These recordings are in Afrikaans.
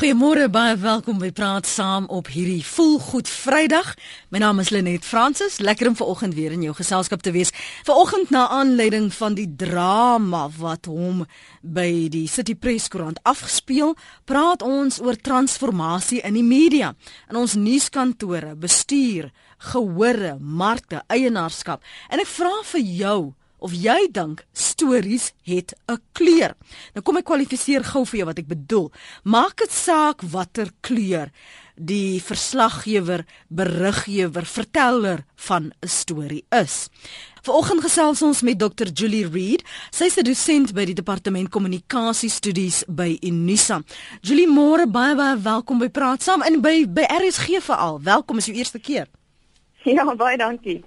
Goeiemôre, baie welkom by Praat Saam op hierdie Voelgoed Vrydag. My naam is Lenet Fransis. Lekker om vanoggend weer in jou geselskap te wees. Vanoggend na aanleiding van die drama wat hom by die City Press koerant afgespeel, praat ons oor transformasie in die media, in ons nuuskantore, bestuur, gehore, markte, eienaarskap. En ek vra vir jou, of jy dink stories het 'n kleur. Nou kom ek kwalifiseer gou vir jou wat ek bedoel. Maak dit saak watter kleur die verslaggewer, beriggewer, verteller van 'n storie is. Vanoggend gesels ons met Dr Julie Reed. Sy is 'n dosent by die Departement Kommunikasie Studies by Unisa. Julie, môre baie baie welkom by Praat Saam en by by RSG veral. Welkom is jou eerste keer. Ja, baie dankie.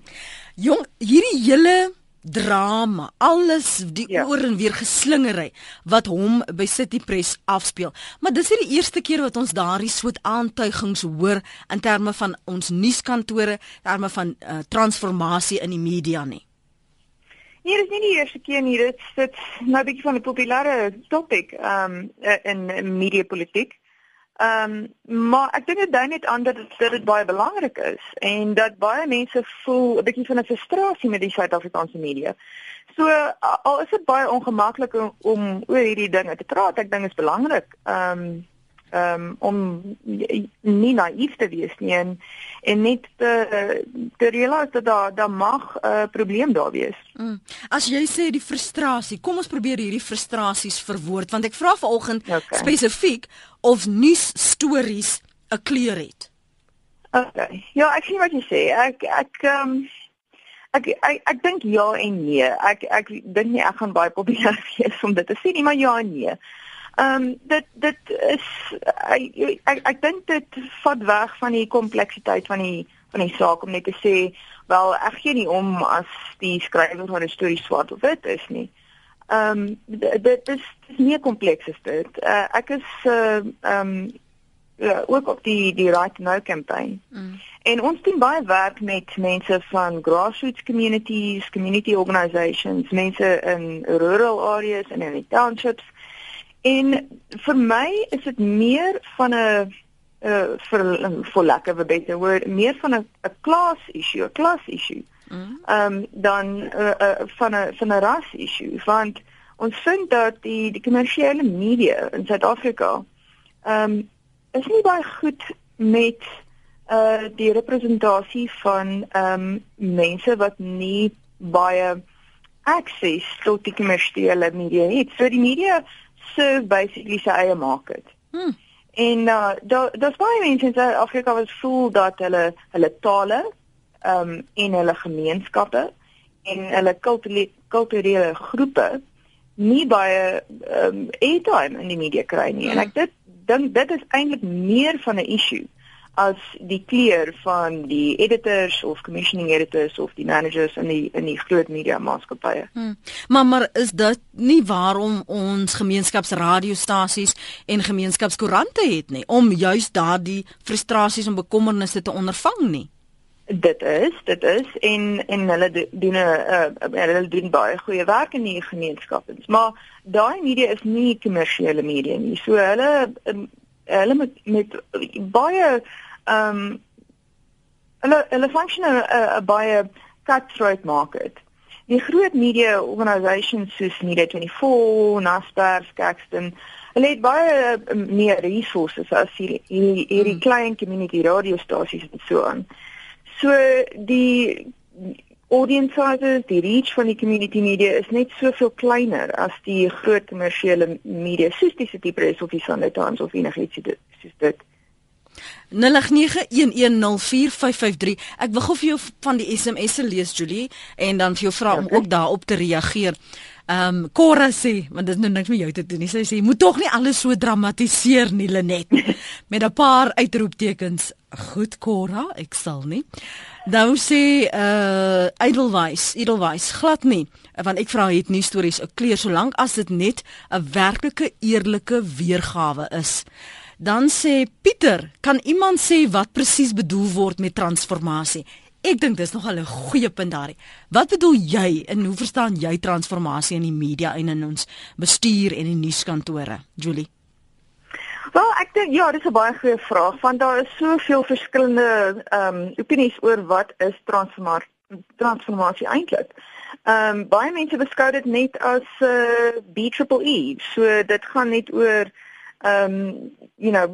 Jong, hierdie hele drama, alles die ja. oor en weer geslingery wat hom by City Press afspeel. Maar dis nie die eerste keer wat ons daardie soort aantuigings hoor in terme van ons nuuskantore, terme van uh, transformasie in die media nie. Nee, dit is nie die eerste keer nie. Dit sit nou 'n bietjie van 'n populêre topik um, in media politiek. Ehm um, maar ek dink dit dui net aan dat dit dit baie belangrik is en dat baie mense voel 'n bietjie van 'n frustrasie met die Suid-Afrikaanse media. So al is dit baie ongemaklik om, om oor hierdie dinge te praat, ek dink dit is belangrik. Ehm um, um, om nie naïef te wees nie en en net te te realiseer dat daar daar mag 'n uh, probleem daar wees. Mm. As jy sê die frustrasie, kom ons probeer hierdie frustrasies verwoord want ek vra vanoggend okay. spesifiek of nuus stories 'n kleur het. Okay. Ja, ek sien wat jy sê. Ek ek ehm um, ek ek, ek dink ja en nee. Ek ek dink nie ek gaan baie populêr wees om dit te sê nie, maar ja en nee. Ehm um, dit dit is ek ek, ek dink dit vat weg van die kompleksiteit van die van die saak om net te sê wel ek gee nie om as die skrywer van 'n storie swart of wit is nie. Ehm um, dit is dis nie kompleks is dit. Uh, ek is uh, ehm uh, um, uh, ook op die die right now campaign. Mm. En ons doen baie werk met mense van grassroots communities, community organisations, mense in rural areas en in die townships En vir my is dit meer van 'n uh vir vir lack of a better word, meer van 'n 'n class issue, 'n class issue. Mm. Ehm um, dan uh, uh van 'n van 'n ras issue, want ons vind dat die die kommersiële media in Suid-Afrika ehm um, is nie baie goed met uh die representasie van ehm um, mense wat nie baie akses tot die kommersiële media het. So die media serve basically sy eie market. Hmm. En uh daar daar's baie mense in Suid-Afrika wat voel dat hulle hulle tale ehm um, en hulle gemeenskappe en hulle kulturele groepe nie baie ehm um, airtime in die media kry nie. Hmm. En ek dit dink dit is eintlik meer van 'n issue as die kleur van die editors of commissioning editors of die managers in die in die groot media maatskappye. Hmm. Maar maar is dit nie waarom ons gemeenskapsradiostasies en gemeenskapskoerante het nie om juis daardie frustrasies en bekommernisse te ondervang nie? Dit is, dit is en en hulle doen 'n uh, hulle doen baie goeie werk in die gemeenskappe. Maar daai media is nie kommersiële media nie. So hulle um, hulle met met baie ehm um, hulle hulle funksioneer 'n baie cutthroat market. Die groot media organisations soos Media24, Naspers, Caxton, hulle het baie um, meer resources as hierdie hierdie hmm. klein community radiostasies en so aan. So die audience sizes, die reach van die community media is net soveel kleiner as die groot kommersiële media soos die City Press of die Sunday Times of enigiets soos dit. 0891104553. Ek wil gou vir jou van die SMS'e lees Julie en dan vir jou vra om ook daarop te reageer. Ehm um, Cora sê, want dit het nou niks met jou te doen nie. Sy sê jy moet tog nie alles so dramatiseer nie Lenet met 'n paar uitroeptekens. Goed Cora, ek sal nie. Nou sê uh Edelweiss, Edelweiss glad nie, want ek vra het nie stories 'n kleur solank as dit net 'n werklike eerlike weergawe is. Dan sê Pieter, kan iemand sê wat presies bedoel word met transformasie? Ek dink dis nog 'n goeie punt daarin. Wat bedoel jy en hoe verstaan jy transformasie in die media en in ons bestuur en die nuuskantore? Julie. Wel, ek dink ja, dis 'n baie goeie vraag want daar is soveel verskillende ehm um, opinies oor wat is transformasie transformasie eintlik. Ehm um, baie mense beskou dit net as 'n uh, BEEE, so dit gaan net oor ehm um, you know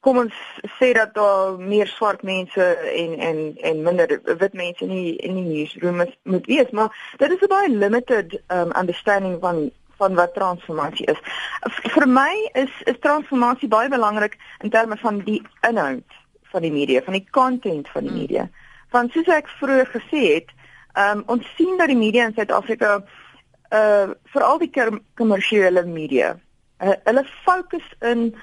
kom ons sê dat daar meer swart mense en en en minder wit mense in die in die newsroom moet wees, maar dit is 'n baie limited um understanding van van wat transformasie is. Vir my is is transformasie baie belangrik in terme van die inhoud van die media, van die content van die hmm. media. Want soos ek vroeër gesê het, um ons sien dat die media in Suid-Afrika uh veral die kommersiële media, uh, hulle fokus in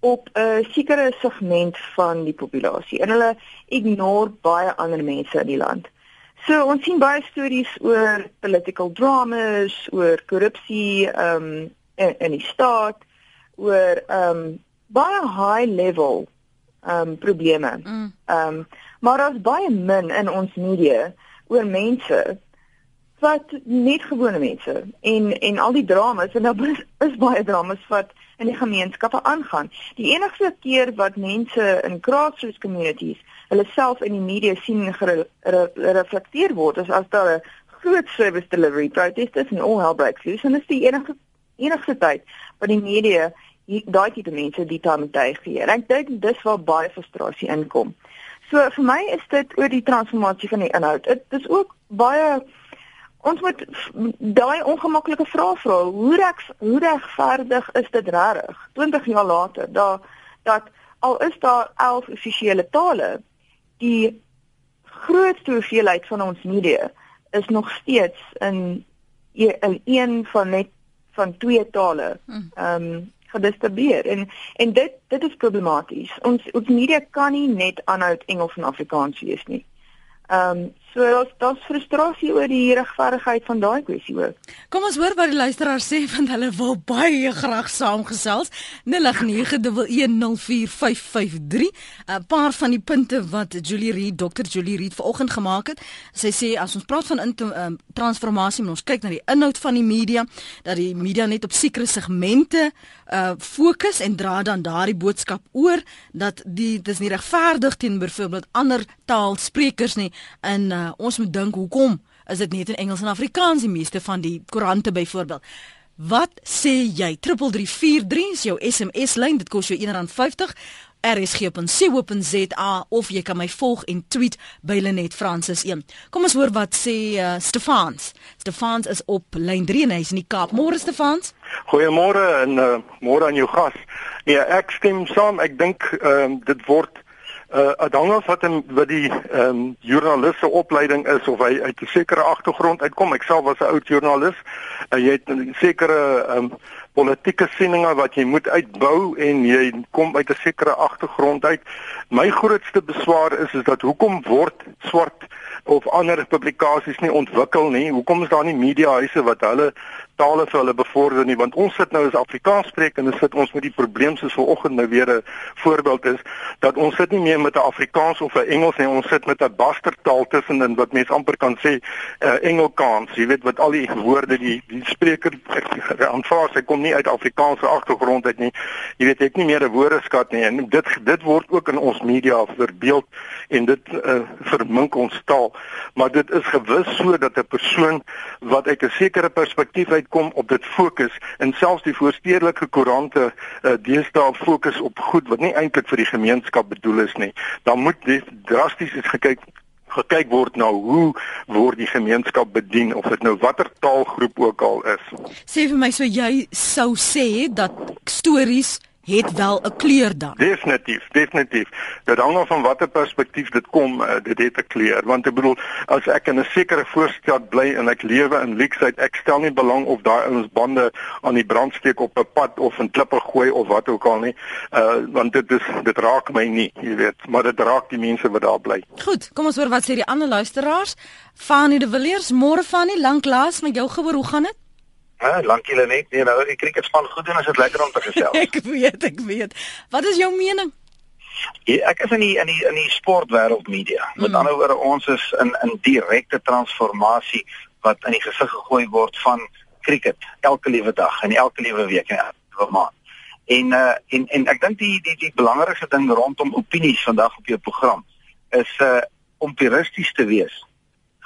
op 'n sekere segment van die populasie en hulle ignore baie ander mense in die land. So ons sien baie stories oor political dramas, oor korrupsie um, in, in die staat, oor um, baie high level um, probleme. Mm. um, maar daar's baie min in ons media oor mense wat net gewone mense en en al die dramas en daar is, is baie dramas wat in die gemeenskappe aangaan. Die enigste keer wat mense in grassroots communities hulle self in die media sien gereflekteer word is as daar 'n groot service delivery protest is en all hell breaks loose en dit is die enigste enigste tyd wat die media daai tipe mense die taam tyd gee. En ek dink dis waar baie frustrasie inkom. So vir my is dit oor die transformasie van die inhoud. Dit is ook baie ons moet daai ongemaklike vrae vra. Hoe reg hoe regverdig is dit regtig? 20 jaar later, da dat al is daar 11 offisiële tale, die grootste hoeveelheid van ons media is nog steeds in in een van net van twee tale. Hmm. Ehm um, gedistribueer en en dit dit is problematies. Ons ons media kan nie net aanhou Engels en Afrikaans wees nie. Ehm um, so daar's daar's frustrasie oor die regverdigheid van daai kwessie ook. Kom ons hoor wat die luisteraar sê want hulle wil baie graag saamgesels. 0891104553. 'n Paar van die punte wat Julie Reed, Dr. Julie Reed vanoggend gemaak het. Sy sê as ons praat van um, transformasie, moet ons kyk na die inhoud van die media, dat die media net op sekere segmente uh fokus en dra dan daardie boodskap oor dat die dis nie regverdig teen byvoorbeeld ander taalsprekers nie in uh, ons moet dink hoekom is dit net in Engels en Afrikaans die meeste van die koerante byvoorbeeld wat sê jy 3343 is jou SMS lyn dit kos jou R1.50 rsg.co.za of jy kan my volg en tweet by Lenet Francis 1. Kom ons hoor wat sê uh, Stefans. Stefans is op lyn 3 en hy is in die Kaap. Môre Stefans. Goeiemôre en uh, môre aan jou gas. Nee, ek stem saam. Ek dink ehm uh, dit word uh Adanga wat in wat die ehm um, joernaliste opleiding is of hy uit 'n sekere agtergrond uitkom. Ek self was 'n oud joernalis. Uh, jy het 'n sekere ehm um, politieke sieninge wat jy moet uitbou en jy kom uit 'n sekere agtergrond uit. My grootste beswaar is is dat hoekom word swart of ander publikasies nie ontwikkel nie? Hoekom is daar nie mediahuise wat hulle tale vir hulle bevorder nie want ons sit nou as Afrikaans spreek en ons sit ons met die probleem soos vanoggend nou weer 'n voorbeeld is dat ons sit nie meer met 'n Afrikaans of 'n Engels nie ons sit met 'n bastardtaal tussenin wat mense amper kan sê uh, Engelkaans jy weet wat al die woorde die die spreker aanvaar sy kom nie uit Afrikaanse agtergrond uit nie. Jy weet ek nie meer 'n woordeskat nie en dit dit word ook in ons media verbeeld en dit uh, vermink ons taal. Maar dit is gewis so dat 'n persoon wat uit 'n sekere perspektief uit uitkom op dit fokus en selfs die voorstedelike koerante uh, deesdae fokus op goed wat nie eintlik vir die gemeenskap bedoel is nie. Dan moet drasties eens gekyk gekyk word na hoe word die gemeenskap bedien of dit nou watter taalgroep ook al is. Sê vir my so jy sou sê dat stories het wel 'n kleur dan. Definitief, definitief. Dit hang af van watter perspektief dit kom, uh, dit het 'n kleur. Want ek bedoel, as ek in 'n sekere voorstad bly en ek lewe in Leksheid, ek stel nie belang of daai ons bande aan die brand steek op 'n pad of in klippe gooi of wat ook al nie. Uh want dit is dit raak my nie, jy weet, maar dit raak die mense wat daar bly. Goed, kom ons hoor wat sê die ander luisteraars. Fanie de Villiers, môre Fanie, lanklaas met jou gehoor, hoe gaan dit? Ja, lank julle net. Nee, nou die cricket span goed doen, is dit lekker om te gesels. ek weet, ek weet. Wat is jou mening? Ja, ek is in die in die in die sportwêreld media. Met mm. ander woorde, ons is in in direkte transformasie wat in die gesig gegooi word van cricket elke liewe dag en elke liewe week en elke maand. En uh en en ek dink die die die belangrikste ding rondom opinies vandag op jou program is uh om puristies te wees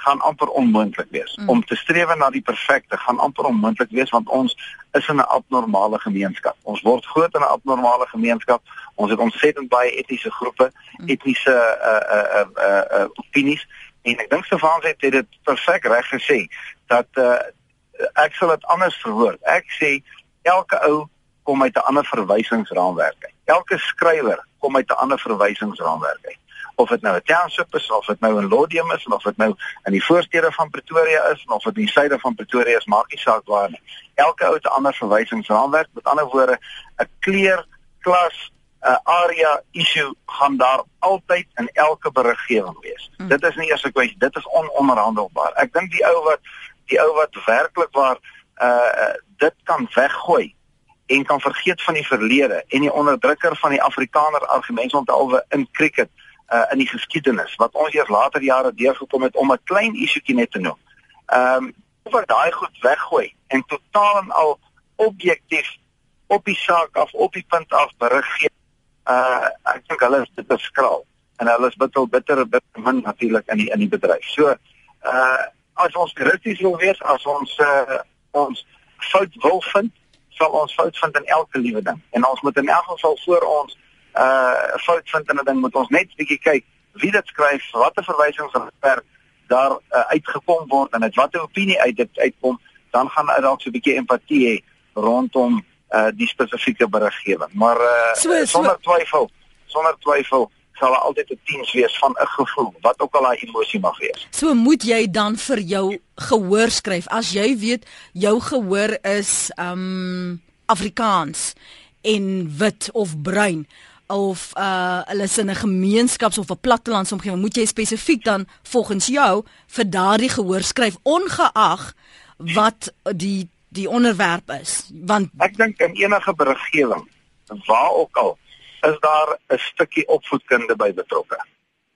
gaan amper onmoontlik wees. Mm. Om te streef na die perfekte gaan amper onmoontlik wees want ons is in 'n abnormale gemeenskap. Ons word groot in 'n abnormale gemeenskap. Ons het ontsettend baie etiese groepe, mm. etniese uh uh uh uh, uh opinies en ek dink Stefan het dit perfek reg gesê dat uh ek sal dit anders verwoord. Ek sê elke ou kom uit 'n ander verwysingsraamwerk uit. Elke skrywer kom uit 'n ander verwysingsraamwerk uit of dit nou 'n township is of dit nou in Lodium is of dit nou in die voorstede van Pretoria is of dit in die suide van Pretoria is, maak nie saak waar nie. Elke ou het 'n ander verwysingsraamwerk. Met ander woorde, 'n kleur, klas, 'n area issue gaan daar altyd in elke beriggewing wees. Hmm. Dit is nie eers 'n kwessie, dit is ononderhandelbaar. Ek dink die ou wat die ou wat werklik waar uh dit kan weggooi en kan vergeet van die verlede en die onderdrukker van die Afrikaner argumente onthou in cricket uh, in die geskiedenis wat ons eers later jare deurgekom het om 'n klein isuetjie net te noem. Ehm um, oor daai goed weggooi en totaal en al objektief op die saak af op die punt af berig gee. Uh ek dink hulle is dit beskraal en hulle is bitter bitter bitter min natuurlik in die in die bedryf. So uh as ons krities wil wees, as ons uh ons fout wil vind, sal ons fout vind in elke liewe ding. En ons moet in elk geval voor ons uh fout vind in 'n ding moet ons net bietjie kyk wie dit skryf, watter verwysings ver daar uh, uitgekom word en uit watter opinie uit dit uitkom, dan gaan uit dalk so 'n bietjie empatie hê rondom uh die spesifieke beriggewing. Maar uh so, so, sonder twyfel, sonder twyfel sal altyd 'n diens wees van 'n gevoel, wat ook al daai emosie mag wees. So moet jy dan vir jou gehoor skryf as jy weet jou gehoor is um Afrikaans en wit of bruin of uh hulle is in 'n gemeenskaps of 'n plattelandsomgewing, moet jy spesifiek dan volgens jou vir daardie gehoor skryf ongeag wat die die onderwerp is. Want ek dink in enige beriggewing waar ook al is daar 'n stukkie opvoedkunde by betrokke.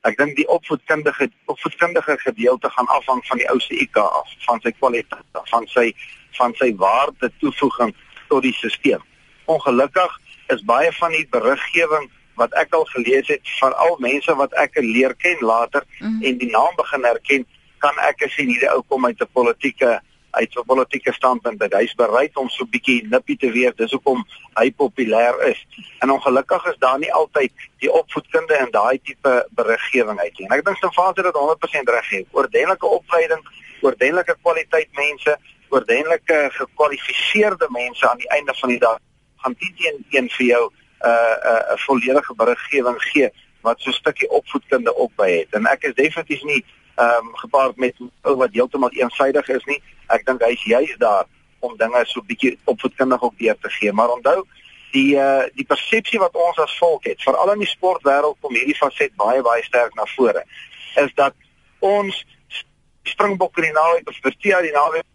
Ek dink die opvoedkundige opvoedkundige gedeelte gaan afhang van die ou se IQ af, van sy kwaliteit, van sy van sy waarde toevoeging tot die stelsel. Ongelukkig is baie van die beriggewing wat ek al gelees het van al mense wat ek leer ken later mm -hmm. en die naam begin herken, kan ek sien hierdie ou kom uit 'n politieke uit 'n politieke standpunt dat hy's bereid om so 'n bietjie nippie te wees. Dis hoekom hy populêr is. En ongelukkig is daar nie altyd die opvoedkunde en daai tipe beriggewing uit nie. En ek dink se vader het 100% reg gee. Oordentlike opleiding, oordentlike kwaliteit mense, oordentlike gekwalifiseerde mense aan die einde van die dag gaan teen een, vir jou 'n uh, 'n uh, 'n volledige beriggewing gee wat so 'n stukkie opvoedkunde by het. En ek is definitief nie ehm um, gepaard met ou wat heeltemal eensydig is nie. Ek dink hy's juis daar om dinge so 'n bietjie opvoedkundig ook deur te gee. Maar onthou die uh, die persepsie wat ons as volk het, veral in die sportwêreld kom hierdie faset baie baie sterk na vore, is dat ons Springbok in die naweek of Protea die naweek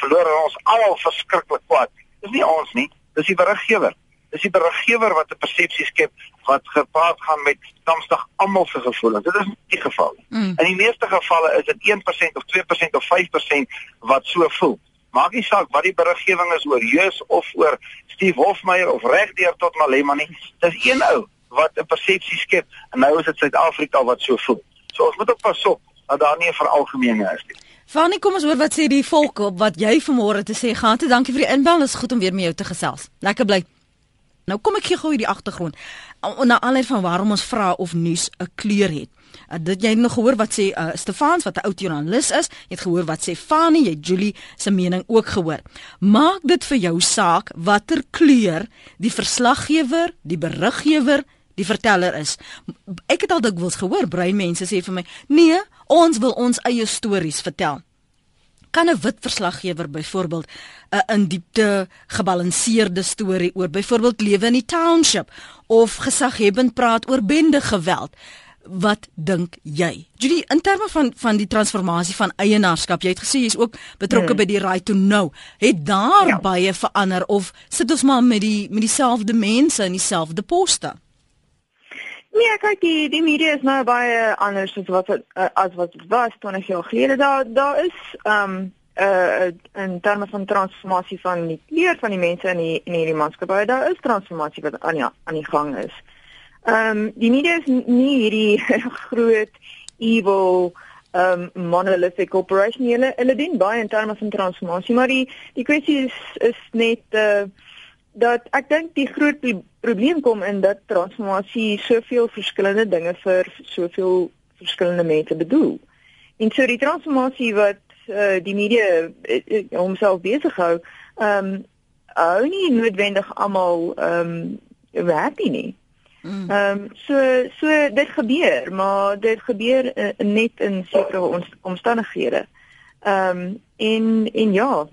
verloor ons almal verskriklik kwaad. Dis nie ons nie, Dis die beriggewer. Dis die beriggewer wat 'n persepsie skep wat gepaard gaan met damstig almal se gevoelens. Dit is nie die geval nie. Mm. In die meeste gevalle is dit 1% of 2% of 5% wat so voel. Maak nie saak wat die beriggewing is oor Jeus of oor Steve Hofmeyer of regdeur tot Malema nie. Dis een ou wat 'n persepsie skep en nou is dit Suid-Afrika wat so voel. So ons moet ook pas op dat daar nie 'n veralgemening is nie. Fanny, kom ons hoor wat sê die volk op wat jy vanmôre te sê gaan. Te dankie vir die inbel. Dit is goed om weer met jou te gesels. Lekker bly. Nou kom ek gee gou hierdie agtergrond. Na aanleiding van waarom ons vra of nuus 'n kleur het. Uh, dit jy het nog gehoor wat sê uh, Stefans wat 'n ou joernalis is. Jy het gehoor wat sê Fanny, jy Julie se mening ook gehoor. Maak dit vir jou saak watter kleur die verslaggewer, die beriggewer, die verteller is. Ek het al dikwels gehoor breinmense sê vir my, "Nee, ons wil ons eie stories vertel." Kan 'n wit verslaggewer byvoorbeeld 'n in diepte gebalanseerde storie oor byvoorbeeld lewe in die township of gesaghebend praat oor bende geweld? Wat dink jy? Judy, in terme van van die transformasie van eienaarskap, jy het gesê jy's ook betrokke hmm. by die right to know. Het daar ja. baie verander of sit ons maar met die met dieselfde mense in dieselfde poste? Nee, kyk die die media is nou baie anders as wat het, uh, as wat dit was 20 jaar gelede. Daar daar is ehm um, uh in terme van transformasie van die kleur van die mense in die in hierdie maatskappy, daar is transformasie wat aan die aan die gang is. Ehm um, die media is nie hierdie groot evil um monolithic corporation hulle hulle dien baie in terme van transformasie maar die die kwessie is is net uh dat ek dink die groot probleem kom in dat transformasie soveel verskillende dinge vir soveel verskillende mense bedoel. En so die transformasie wat uh, die media uh, homself besig hou, ehm um, hou nie noodwendig almal ehm um, werk nie. Mm. Ehm um, so so dit gebeur, maar dit gebeur uh, net in sekere omstandighede. Ehm um, en en ja,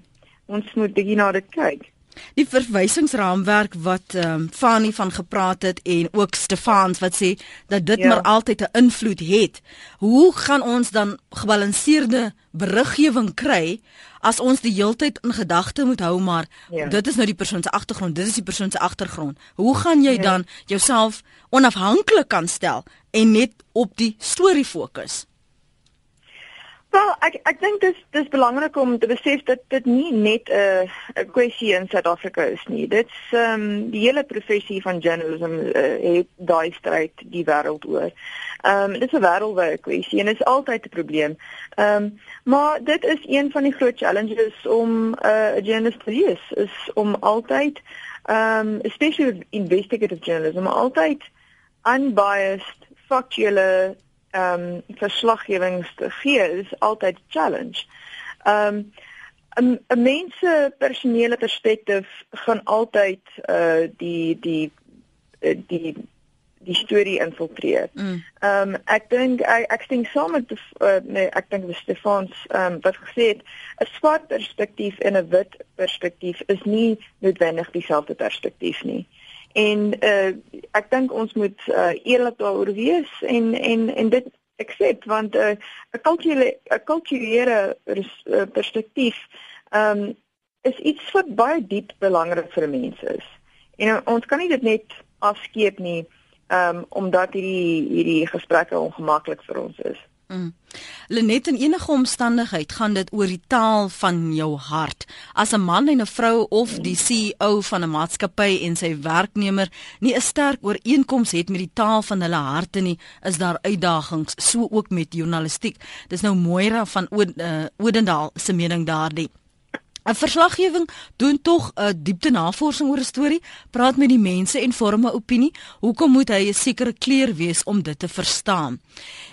ons moet bietjie na dit kyk. Die verwysingsraamwerk wat ehm um, Fanny van gepraat het en ook Stefans wat sê dat dit ja. maar altyd 'n invloed het. Hoe gaan ons dan gebalanseerde beriggewing kry as ons die heeltyd in gedagte moet hou maar ja. dit is nou die persoon se agtergrond, dit is die persoon se agtergrond. Hoe gaan jy ja. dan jouself onafhanklik kan stel en net op die storie fokus? Wel, ek ek dink dit is dis belangrik om te besef dat dit nie net 'n uh, 'n kwessie in Suid-Afrika is nie. Dit's ehm um, die hele professie van journalism uh, het daai stryd die wêreld oor. Ehm um, dit is 'n wêreldwye kwessie en dit is altyd 'n probleem. Ehm um, maar dit is een van die groot challenges om 'n uh, journalist te wees, is om altyd ehm um, especially investigative journalism altyd unbiased factuele ehm um, verslaggewings te gee is altyd 'n challenge. Ehm um, 'n mense personele perspektief gaan altyd uh die die uh, die die storie infiltreer. Mm. Ehm mm. um, ek dink ek ek stem saam met uh, nee ek dink dis Stefans ehm um, wat gesê het 'n swart perspektief en 'n wit perspektief is nie noodwendig dieselfde perspektief nie. En uh ek dink ons moet uh, eerlik daaroor wees en en en dit accept want 'n uh, 'n kulturele 'n kulturele perspektief ehm um, is iets wat baie diep belangrik vir mense is. En uh, ons kan nie dit net afskeep nie ehm um, omdat hierdie hierdie gesprekke ongemaklik vir ons is. Mm. Lenet in enige omstandigheid gaan dit oor die taal van jou hart. As 'n man en 'n vrou of die CEO van 'n maatskappy en sy werknemer nie 'n sterk ooreenkoms het met die taal van hulle harte nie, is daar uitdagings, so ook met journalistiek. Dis nou Moira van uh, Odendaal se mening daardie. 'n Verslaggewing doen tog 'n diepte navorsing oor 'n storie, praat met die mense en vorm 'n opinie. Hoekom moet hy 'n sekere kleur wees om dit te verstaan?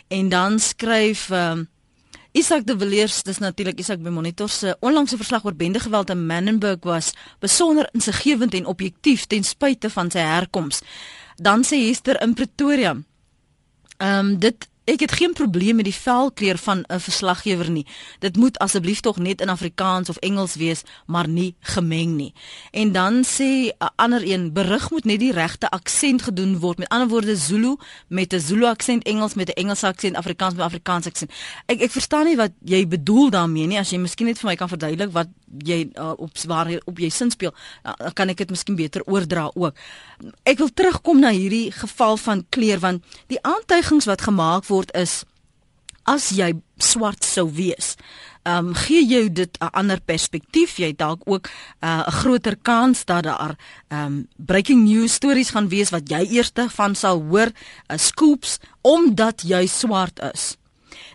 En dan skryf um, Isak de Villiers, dis natuurlik Isak by Monitor se onlangse verslag oor bende geweld in Manenberg was besonder insiggewend en objektief ten spyte van sy herkoms. Dan sê Hester in Pretoria. Ehm um, dit Ek het geen probleem met die velkleur van 'n verslaggewer nie. Dit moet asseblief tog net in Afrikaans of Engels wees, maar nie gemeng nie. En dan sê 'n ander een, berig moet net die regte aksent gedoen word. Met ander woorde Zulu met 'n Zulu aksent, Engels met 'n Engelse aksent, Afrikaans met 'n Afrikaanse aksent. Ek ek verstaan nie wat jy bedoel daarmee nie. As jy miskien net vir my kan verduidelik wat jy uh, op waar op jy sin speel, uh, kan ek dit miskien beter oordra ook. Ek wil terugkom na hierdie geval van kleur want die aantuigings wat gemaak word is as jy swart sou wees. Ehm um, gee jy dit 'n ander perspektief, jy dalk ook 'n uh, groter kans dat daar ehm um, breaking news stories gaan wees wat jy eerste van sal hoor, uh, scoops omdat jy swart is.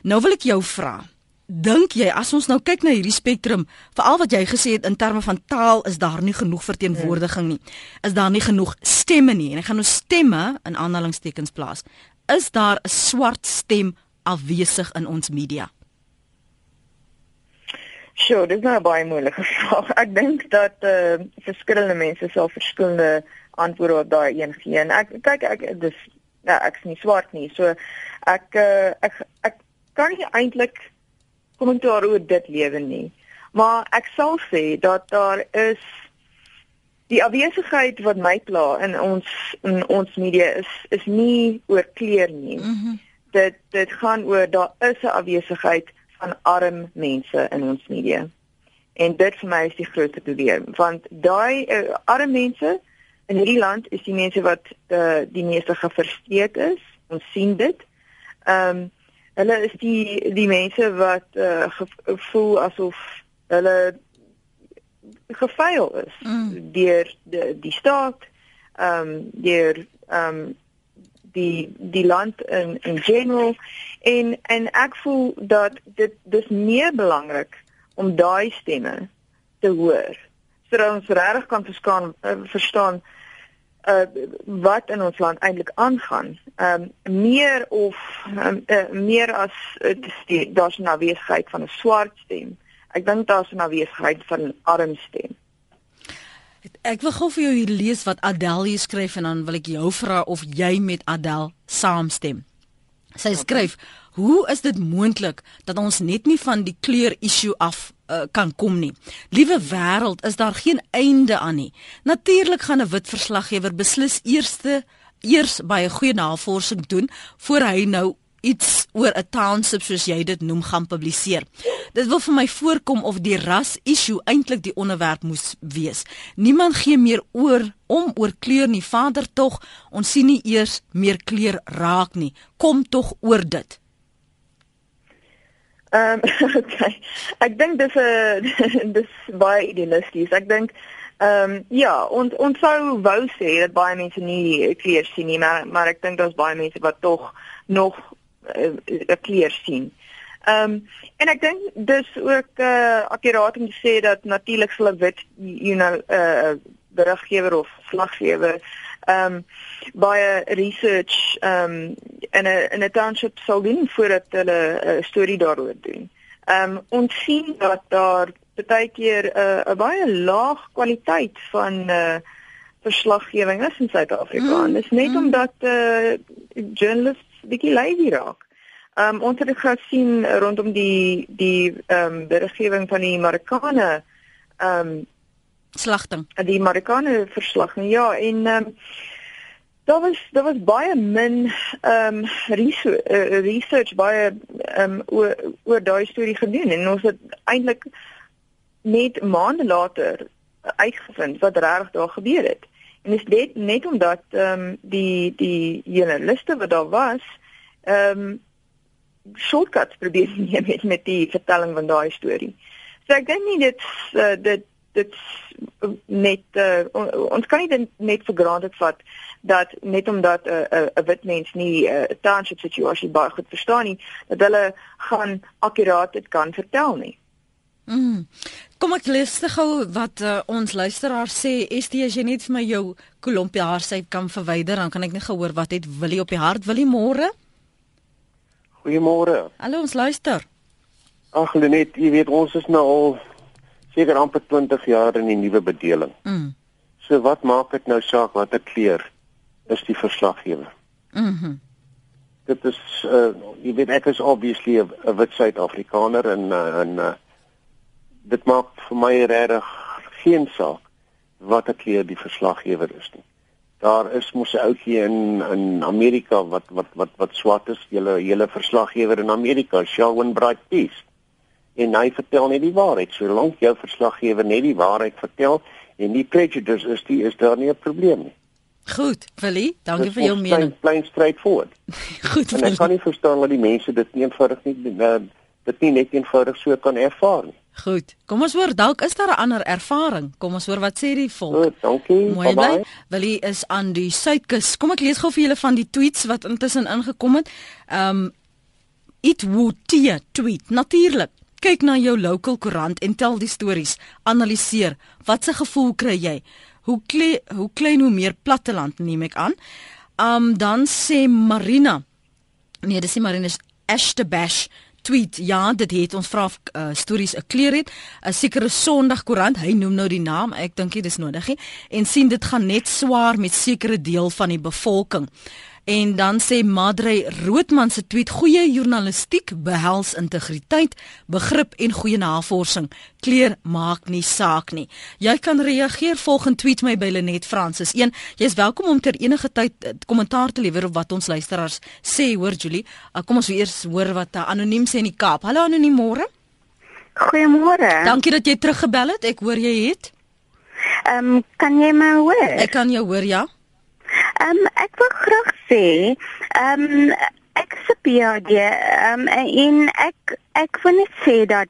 Nou wil ek jou vra, dink jy as ons nou kyk na hierdie spektrum, veral wat jy gesê het in terme van taal is daar nie genoeg verteenwoordiging nie. Is daar nie genoeg stemme nie en ek gaan nou stemme in aanhalingstekens plaas is daar 'n swart stem afwesig in ons media? Sjoe, dis nou baie moeilike vraag. Ek dink dat eh uh, verskillende mense sal verskillende antwoorde op daai een gee. En ek kyk ek dis ja, ek's nie swart nie. So ek uh, ek ek kan nie eintlik kommentaar oor dit lewe nie. Maar ek sal sê dat daar is Die afwesigheid wat my pla in ons in ons media is is nie oor kleur nie. Mm -hmm. Dit dit gaan oor daar is 'n afwesigheid van arm mense in ons media. En dit vir my is die grootste probleem want daai uh, arm mense in hierdie land is die mense wat uh, die meeste gefrustreerd is. Ons sien dit. Ehm um, hulle is die die mense wat uh, voel asof hulle gefaal is mm. deur die die staat ehm um, deur ehm um, die die land in in general en en ek voel dat dit dis meer belangrik om daai stemme te hoor sodat ons regtig kan verstaan uh, verstaan uh, wat in ons land eintlik aangaan. Ehm um, meer of um, uh, meer as uh, daar's 'n afwesigheid van 'n swart stem. Ek dink daar's 'n afwesigheid van 'n arm stem. Ek wil gou vir jou lees wat Adele hier skryf en dan wil ek jou vra of jy met Adele saamstem. Sy skryf: "Hoe is dit moontlik dat ons net nie van die kleur issue af uh, kan kom nie? Liewe wêreld, is daar geen einde aan nie. Natuurlik gaan 'n wit verslaggewer beslis eerste eers baie goeie navorsing doen voor hy nou iets oor 'n township soos jy dit noem gaan publiseer. Dit wil vir my voorkom of die ras issue eintlik die onderwerp moes wees. Niemand gee meer oor om oor kleur nie. Vader tog, ons sien nie eers meer kleur raak nie. Kom tog oor dit. Ehm um, okay. Ek dink dis 'n dis baie idealisties. Ek dink ehm um, ja, ons ons sou wou sê dat baie mense nie kleur sien nie, maar maar ek dink daar's baie mense wat tog nog 'n uh, kleur sien. Ehm um, en ek dink dis ook eh uh, akkuraat om te sê dat natuurlik sal 'n wit you know eh uh, beriggewer of slaggewer ehm um, baie research ehm um, in 'n in 'n township sou doen voordat hulle 'n uh, storie daaroor doen. Ehm um, ons sien dat daar baie keer 'n uh, 'n baie laag kwaliteit van eh uh, verslaggewing is in Suid-Afrika. Mm, Dit is net mm. omdat eh uh, journalists bietjie lazy raak. Ehm um, ons het gesien rondom die die ehm um, wetgewing van die Marokkaane ehm um, slagting. Die Marokkaane verslagting. Ja, en ehm um, daar was daar was baie min ehm um, research, uh, research baie ehm um, oor oor daai storie gedoen en ons het eintlik net maande later uitgevind wat regtig daar gebeur het. En dit net net omdat ehm um, die die joernaliste wat daar was ehm um, shortcuts probeer neem met met die vertelling van daai storie. So ek dink nie dit uh, dit dit net uh, ons kan nie net vir granted vat dat net omdat 'n uh, 'n uh, wit mens nie 'n uh, township situasie baie goed verstaan nie dat hulle gaan akkuraat dit kan vertel nie. Mm. Kom ek lees gou wat uh, ons luisteraar sê. ST as jy net vir my jou kolompie haar sy kan verwyder dan kan ek net gehoor wat het Willie op die hart. Willie môre? Goeiemôre. Hallo, ons luister. Ag, Lenet, jy weet ons is nou al seker amper 20 jaar in die nuwe bedeling. Mm. So wat maak dit nou saak watter kleur is die verslaggewer? Mhm. Mm dit is uh jy weet ek is obviously 'n wit Suid-Afrikaner en uh, en uh, dit maak vir my regtig geen saak watter kleur die verslaggewer is nie daar is mos 'n ouetjie in in Amerika wat wat wat wat swart is, julle hele verslaggewer in Amerika, Shelwyn Bright Peace. En hy vertel net die waarheid. Solank jou verslaggewer net die waarheid vertel en nie prejudice is, die, is daar nie 'n probleem nie. Goed, Willie, dankie vir jou mening. Plain straightforward. Goed. En ek kan nie verstaan dat die mense dit nie eenvoudig nie uh, dit nie net eenvoudig so kan ervaar nie. Goed. Kom ons hoor dalk is daar 'n ander ervaring. Kom ons hoor wat sê die volk. Goed, dankie. Mooi bly. Willie is aan die suidkus. Kom ek lees gou vir julle van die tweets wat intussen ingekom het. Um It would tear tweet. Natuurlik. Kyk na jou local koerant en tel die stories. Analiseer. Wat se gevoel kry jy? Hoe kle, hoe klein hoe meer platteland neem ek aan. Um dan sê Marina. Nee, dis nie Marina, is Ashtabash tweet ja dit het ons vra uh, stories 'n kleur het. 'n sekere sonndagkoerant hy noem nou die naam ek dink dit is nodig he, en sien dit gaan net swaar met sekere deel van die bevolking En dan sê Madre Roodman se tweet: "Goeie journalistiek behels integriteit, begrip en goeie navorsing. Kleur maak nie saak nie." Jy kan reageer volgens tweet my by Lenet Francis 1. Jy's welkom om ter enige tyd eh, kommentaar te lewer op wat ons luisteraars sê, hoor Julie. Uh, kom ons eers hoor wat uh, anoniem sê in die Kaap. Hallo anoniem môre. Goeiemôre. Dankie dat jy teruggebel het. Ek hoor jy het. Ehm um, kan jy my hoor? Ek kan jou hoor, ja. Ehm um, ek wil graag sê, ehm um, ek 'n PhD, ehm um, en ek ek wil net sê dat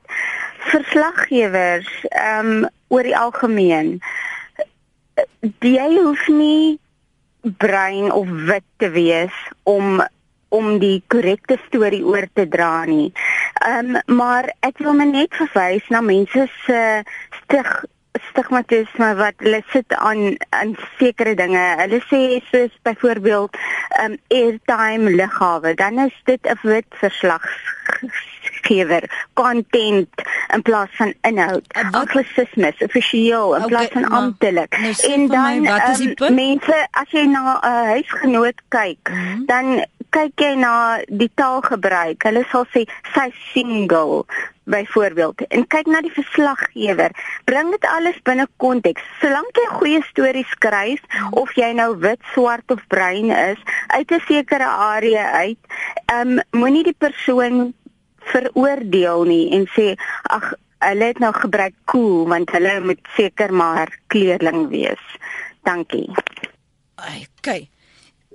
verslaggewers ehm um, oor die algemeen jy hoef nie brein of wit te wees om om die korrekte storie oor te dra nie. Ehm um, maar ek wil net verwys na mense se stig stigmatisme wat hulle sit aan aan sekere dinge. Hulle sê soos byvoorbeeld ehm um, airtime liggawe, dan is dit 'n wit verslaggewer, content in plaas van inhoud. Anglicisme, offisieel in okay, plaas van amptelik. Nou en dan my, um, mense as jy na 'n uh, huisgenoot kyk, mm -hmm. dan kyk jy na die taalgebruik. Hulle sal sê sy single byvoorbeeld en kyk na die verslaggewer. Bring dit alles binne konteks. Solank jy goeie stories skryf of jy nou wit, swart of bruin is uit 'n sekere area uit, ehm um, moenie die persoon veroordeel nie en sê ag hulle het nou gebruik cool want hulle moet seker maar kleerling wees. Dankie. Kyk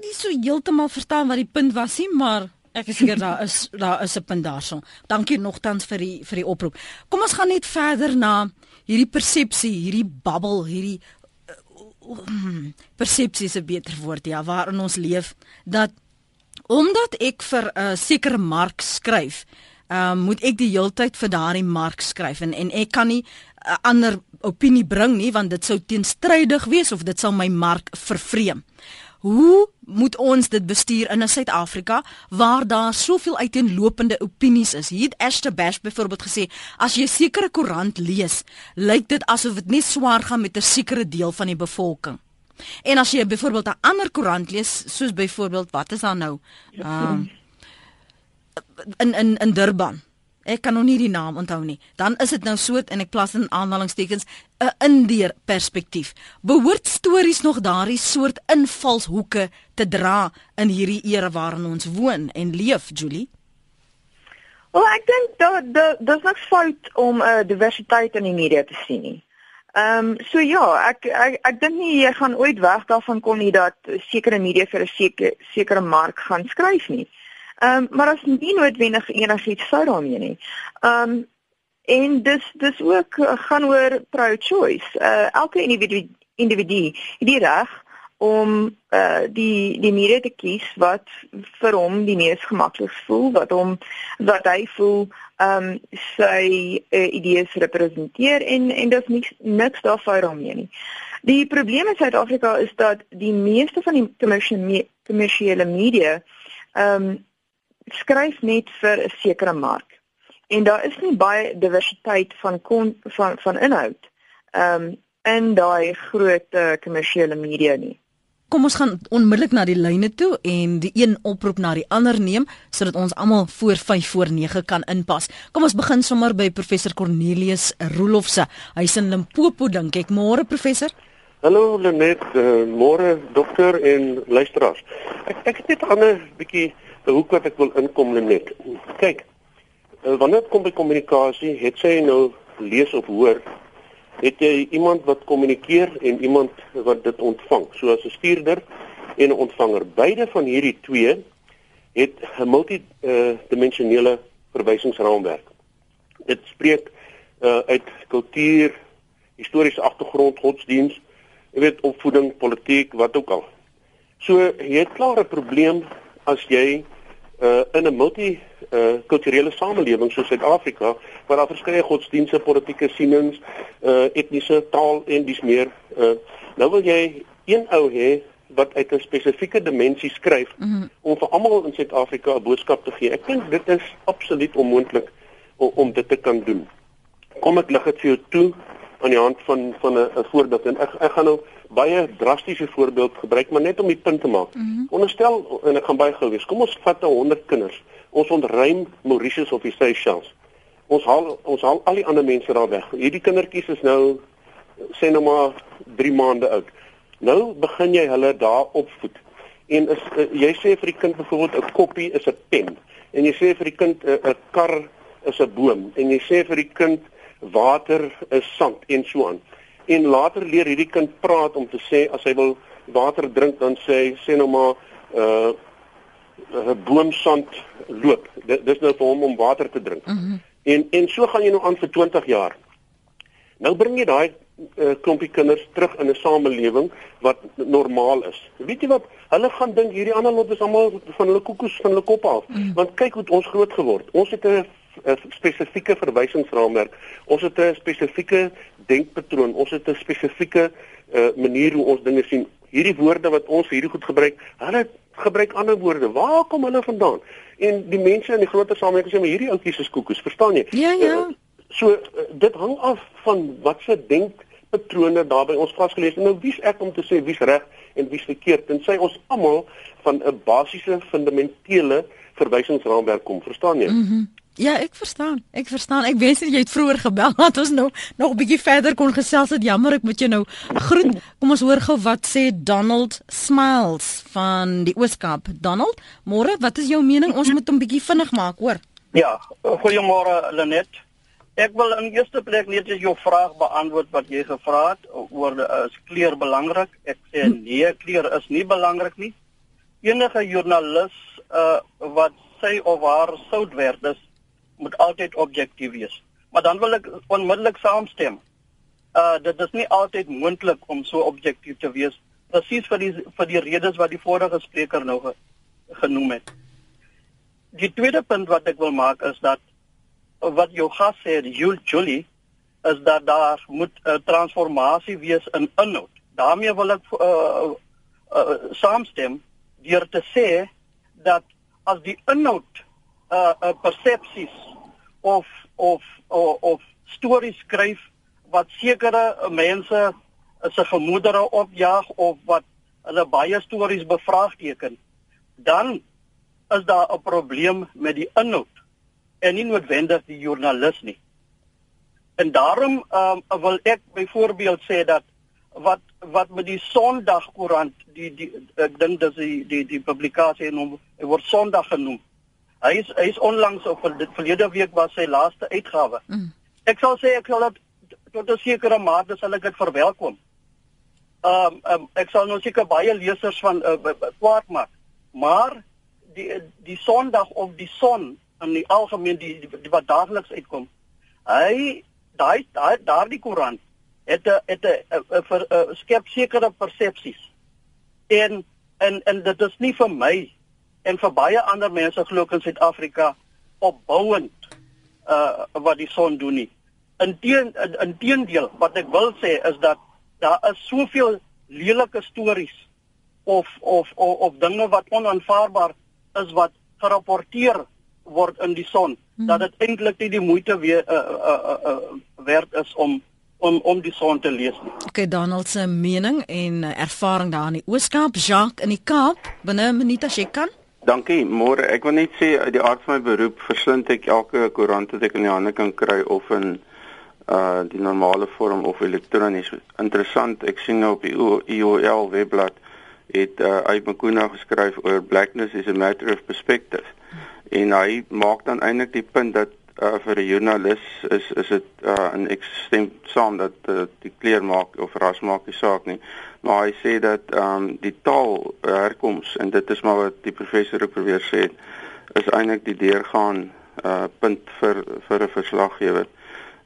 nie so heeltemal verstaan wat die punt was nie, maar ek is seker daar is daar is 'n punt daarso. Dankie nogtans vir die vir die oproep. Kom ons gaan net verder na hierdie persepsie, hierdie babbel, hierdie uh, persepsie is 'n beter woord ja, waarin ons leef dat omdat ek vir 'n uh, sekere mark skryf, uh, moet ek die heeltyd vir daardie mark skryf en en ek kan nie 'n uh, ander opinie bring nie want dit sou teenstrydig wees of dit sal my mark vervreem. Hoe moet ons dit bestuur in Suid-Afrika waar daar soveel uiteenlopende opinies is? Hier het Esther Bash byvoorbeeld gesê, as jy 'n sekere koerant lees, lyk dit asof dit net swaar gaan met 'n sekere deel van die bevolking. En as jy byvoorbeeld 'n ander koerant lees, soos byvoorbeeld wat is daar nou? Um, in in in Durban ek kan nog nie die naam onthou nie. Dan is dit nou so en ek plas in aanhalingstekens 'n indeer perspektief. Behoort stories nog daardie soort invalshoeke te dra in hierdie era waarin ons woon en leef, Julie? Wel, ek dink dat dat dis niks fout om 'n uh, diversiteit in die media te sien nie. Ehm um, so ja, ek ek ek dink nie jy gaan ooit weg daarvan kom nie dat sekere media vir 'n sekere sekere mark gaan skryf nie. Ehm um, maar as nie noodwendig enigiets sou daarmee nie. Ehm um, en dis dis ook uh, gaan oor pro choice. Uh elke individu individu het die reg om uh die die media te kies wat vir hom die mees gemaklik voel, wat hom wat hy voel ehm um, sy uh, idees representeer en en dis niks niks daarvoor daarmee nie. Die probleem in Suid-Afrika is dat die meeste van die kommersiële media ehm um, skryf net vir 'n sekere mark. En daar is nie baie diversiteit van kon, van van inhoud ehm um, in daai groot kommersiële uh, media nie. Kom ons gaan onmiddellik na die lyne toe en die een oproep na die ander neem sodat ons almal voor 5 voor 9 kan inpas. Kom ons begin sommer by professor Cornelius Roelofse. Hy's in Limpopo dink ek. Môre professor. Hallo Lenet, uh, môre dokter en luisteraars. Ek ek het net 'n ander bietjie hoek wat ek wil inkom net. Kyk, eh, wanneer dit kom by kommunikasie, het sy nou lees of hoor, het jy iemand wat kommunikeer en iemand wat dit ontvang, soos 'n stuurder en 'n ontvanger. Beide van hierdie twee het 'n multidimensionele verwysingsraamwerk. Dit spreek uh, uit kultuur, historiese agtergrond, godsdiens, jy weet opvoeding, politiek, wat ook al. So jy het klaar 'n probleem as jy uh, in 'n multi uh, kulturele samelewing soos Suid-Afrika waar daar verskeie godsdienste, politieke sienings, uh, etniese taal en dis meer uh, nou wil jy een ou hê wat uit 'n spesifieke dimensie skryf mm -hmm. om vir almal in Suid-Afrika 'n boodskap te gee. Ek dink dit is absoluut onmoontlik om, om dit te kan doen. Kom ek lig dit vir jou toe aan die hand van van 'n voorbeeld en ek ek gaan nou baie drastiese voorbeeld gebruik maar net om die punt te maak. Mm -hmm. Onderstel en ek gaan baie gou wees. Kom ons vat 'n 100 kinders. Ons ontruim Mauritius of die Seychelles. Ons haal ons haal al die ander mense daar weg. Hierdie kindertjies is nou sê nou maar 3 maande oud. Nou begin jy hulle daar opvoed. En is uh, jy sê vir die kind byvoorbeeld 'n koppie is 'n pen en jy sê vir die kind 'n uh, kar is 'n boom en jy sê vir die kind water is sand en so aan en later leer hierdie kind praat om te sê as hy wil water drink dan sê hy sê nou maar uh 'n boomsand loop. Dit dis nou vir hom om water te drink. Mm -hmm. En en so gaan jy nou aan vir 20 jaar. Nou bring jy daai uh, klompie kinders terug in 'n samelewing wat normaal is. Weet jy wat? Hulle gaan dink hierdie ander lot is almal van hulle koekoes van hulle kop af. Mm. Want kyk hoe ons groot geword. Ons het 'n spesifieke verwysingsraamwerk. Ons het 'n spesifieke denkpatroon. Ons het 'n spesifieke uh, manier hoe ons dinge sien. Hierdie woorde wat ons hierdie goed gebruik, hulle gebruik ander woorde. Waar kom hulle vandaan? En die mense in die groter samelewing sê maar hierdie ouetjies is koekoes, verstaan jy? Ja, ja. Uh, So uh, dit hang af van wat se denkpatrone daar by ons vasgelees en nou wie's ek om te sê wie's reg en wie's verkeerd en sê ons almal van 'n basiese fundamentele verwysingsraamwerk kom, verstaan jy? Mm -hmm. Ja, ek verstaan. Ek verstaan. Ek wens jy het vroeër gebel dat ons nou nog 'n bietjie verder kon gesels. Dit jammer ek moet jou nou groet. Kom ons hoor gou wat sê Donald Smiles van die Ooskaap. Donald, môre, wat is jou mening? Ons moet hom bietjie vinnig maak, hoor. Ja, goeiemôre Lenet. Ek wil in eerste plek net eens jou vraag beantwoord wat jy gevra het oor uh, is kleur belangrik? Ek sê nee, kleur is nie belangrik nie. Enige joernalis uh, wat sy of haar sout werd is, moet altyd objektief wees. Maar dan wil ek onmiddellik saamstem. Uh dit is nie altyd moontlik om so objektief te wees presies vir die vir die redes wat die vorige spreker nou ge, genoem het. Die tweede punt wat ek wil maak is dat wat jou gas sê, Jules Julie, is dat daar moet 'n uh, transformasie wees in inhoud. daarmee wil ek uh, uh, saamstem deur te sê dat as die inhoud uh, uh persepsies of of of, of stories skryf wat sekere mense se gemoedere opjaag of wat hulle baie stories bevraagteken, dan is daar 'n probleem met die inhoud en nie noodwendig die joernalis nie. En daarom um, wil ek byvoorbeeld sê dat wat wat met die Sondagkoerant die die ek dink dis die die die publikasie en hom word Sondag genoem. Hy is hy is onlangs op verlede week was sy laaste uitgawe. Mm. Ek sal sê ek sal dit tot 'n sekere mate sal ek dit verwelkom. Ehm um, um, ek sal nou seker baie lesers van uh, kwaad maak. Maar die die Sondag of die Son in die algemeen die, die, die wat daagliks uitkom. Hy daai daardie koerant het 'n het 'n skep sekere persepsies. En en en dit is nie vir my en vir baie ander mense glo ek in Suid-Afrika opbouend uh wat die son doen nie. Inteen inteendeel wat ek wil sê is dat daar is soveel lelike stories of of of, of dinge wat onaanvaarbaar is wat gerapporteer word in die son hmm. dat dit eintlik nie die moeite weer uh, uh, uh, uh, werd is om om om die son te lees nie. Okay, Donald se mening en ervaring daar in die Ooskaap, Jacques in die Kaap, binne 'n minuut as jy kan. Dankie. Môre, ek wil net sê uit die aard van my beroep verslind ek elke koerant wat ek in die hande kan kry of in uh die normale vorm of elektronies. Interessant, ek sien nou op die IOL webblad het uh uit Makuna geskryf oor blackness is a matter of perspective en hy maak dan eintlik die punt dat uh, vir 'n joernalis is is dit uh, en ek stem saam dat uh, die kleur maak of ras maak nie saak nie maar hy sê dat ehm um, die taal herkoms en dit is maar wat die professor ook probeer sê is eintlik die deurgaan uh, punt vir vir 'n verslaggewer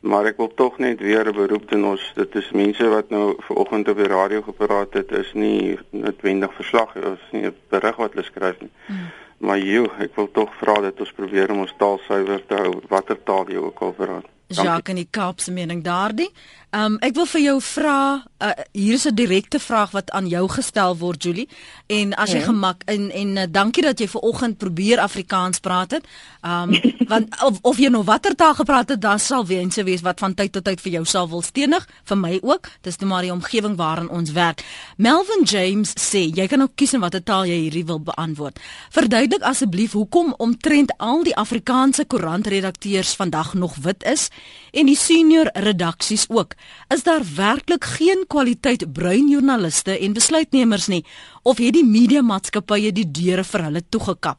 maar ek wil tog net weer 'n beroep doen ons dit is mense wat nou vanoggend op die radio gepraat het is nie noodwendig verslag of nie 'n berig wat hulle skryf nie hmm. Maar joh, ek wil tog vra dat ons probeer om ons taal suiwer te hou, watter taal jy ook al praat. Jacques in die Kaapse mening daardie. Ehm um, ek wil vir jou vra, uh, hier is 'n direkte vraag wat aan jou gestel word Julie en as jy ja. gemak en en uh, dankie dat jy ver oggend probeer Afrikaans praat het. Ehm um, want of, of jy nou watter taal gepraat het, dan sal wense wees wat van tyd tot tyd vir jou sal wil stenig, vir my ook. Dis net maar die omgewing waarin ons werk. Melvin James sê jy kan ook kies in watter taal jy hierdie wil beantwoord. Verduidelik asseblief hoekom omtrent al die Afrikaanse koerantredakteurs vandag nog wit is en die senior redaksies ook. Is daar werklik geen kwaliteit bruin joernaliste en besluitnemers nie of het die media maatskappye die deure vir hulle toegekap?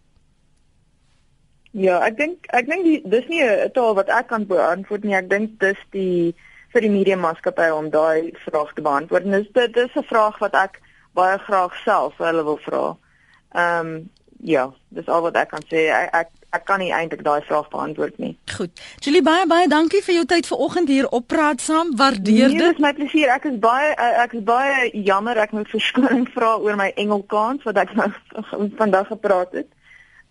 Ja, ek dink ek dink dis nie 'n taal wat ek kan beantwoord nie. Ek dink dis die vir die media maatskappye om daai vraag te beantwoord. En dis dit is 'n vraag wat ek baie graag self hulle wil vra. Ehm um, ja, dis al wat ek kan sê. Ek ek, ek kan nie eintlik daai vraag beantwoord nie. Goed. Julie baie baie dankie vir jou tyd vanoggend hier op praat saam. Waardeer nee, dit. Dit is my plesier. Ek is baie uh, ek is baie jammer ek moet verskoning vra oor my Engelkans wat ek nou vandag gepraat het.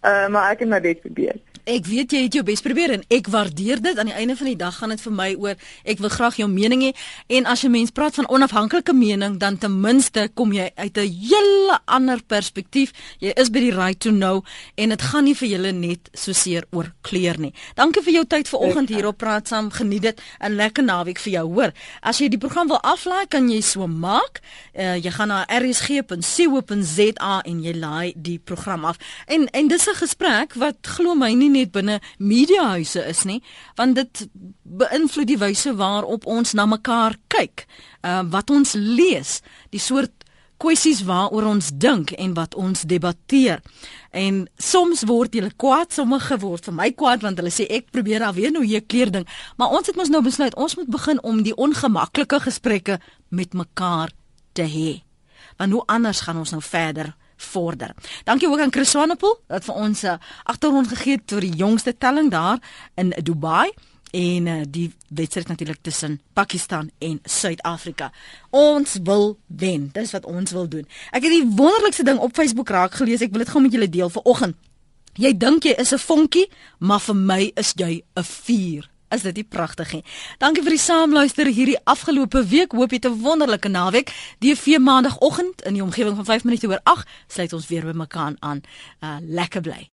Uh, maar ek het my bes probeer. Ek weet jy het jou bes probeer en ek waardeer dit. Aan die einde van die dag gaan dit vir my oor ek wil graag jou mening hê en as jy mens praat van onafhanklike mening dan ten minste kom jy uit 'n hele ander perspektief. Jy is by die right to know en dit gaan nie vir julle net so seer oor kleur nie. Dankie vir jou tyd vanoggend hier op praat saam. Geniet dit 'n lekker naweek vir jou, hoor. As jy die program wil aflaai, kan jy so maak. Uh, jy gaan na rsg.co.za en jy laai die program af. En en dis 'n gesprek wat glo my nie net binne mediahuise is nie, want dit beïnvloed die wyse waarop ons na mekaar kyk, uh, wat ons lees, die soort kwessies waaroor ons dink en wat ons debatteer. En soms word jy kwaad, sommige word vir my kwaad want hulle sê ek probeer daar weer nou hier kleer ding, maar ons het mos nou besluit ons moet begin om die ongemaklike gesprekke met mekaar te hê. Want hoe anders gaan ons nou verder? Vorder. Dankie ook aan Chris Swanepoel dat vir ons 'n uh, agtergrond gegee het oor die jongste telling daar in Dubai en uh, die wedstryd natuurlik tussen Pakistan en Suid-Afrika. Ons wil wen. Dis wat ons wil doen. Ek het die wonderlikste ding op Facebook raak gelees. Ek wil dit gou met julle deel vanoggend. Jy dink jy is 'n vonkie, maar vir my is jy 'n vuur. Is dit nie pragtig nie? Dankie vir die saamluister hierdie afgelope week. Hoop jy 'n wonderlike naweek. DV maandagooggend in die omgewing van 5 minute oor 8 sluit ons weer by mekaar aan. Uh lekker bly.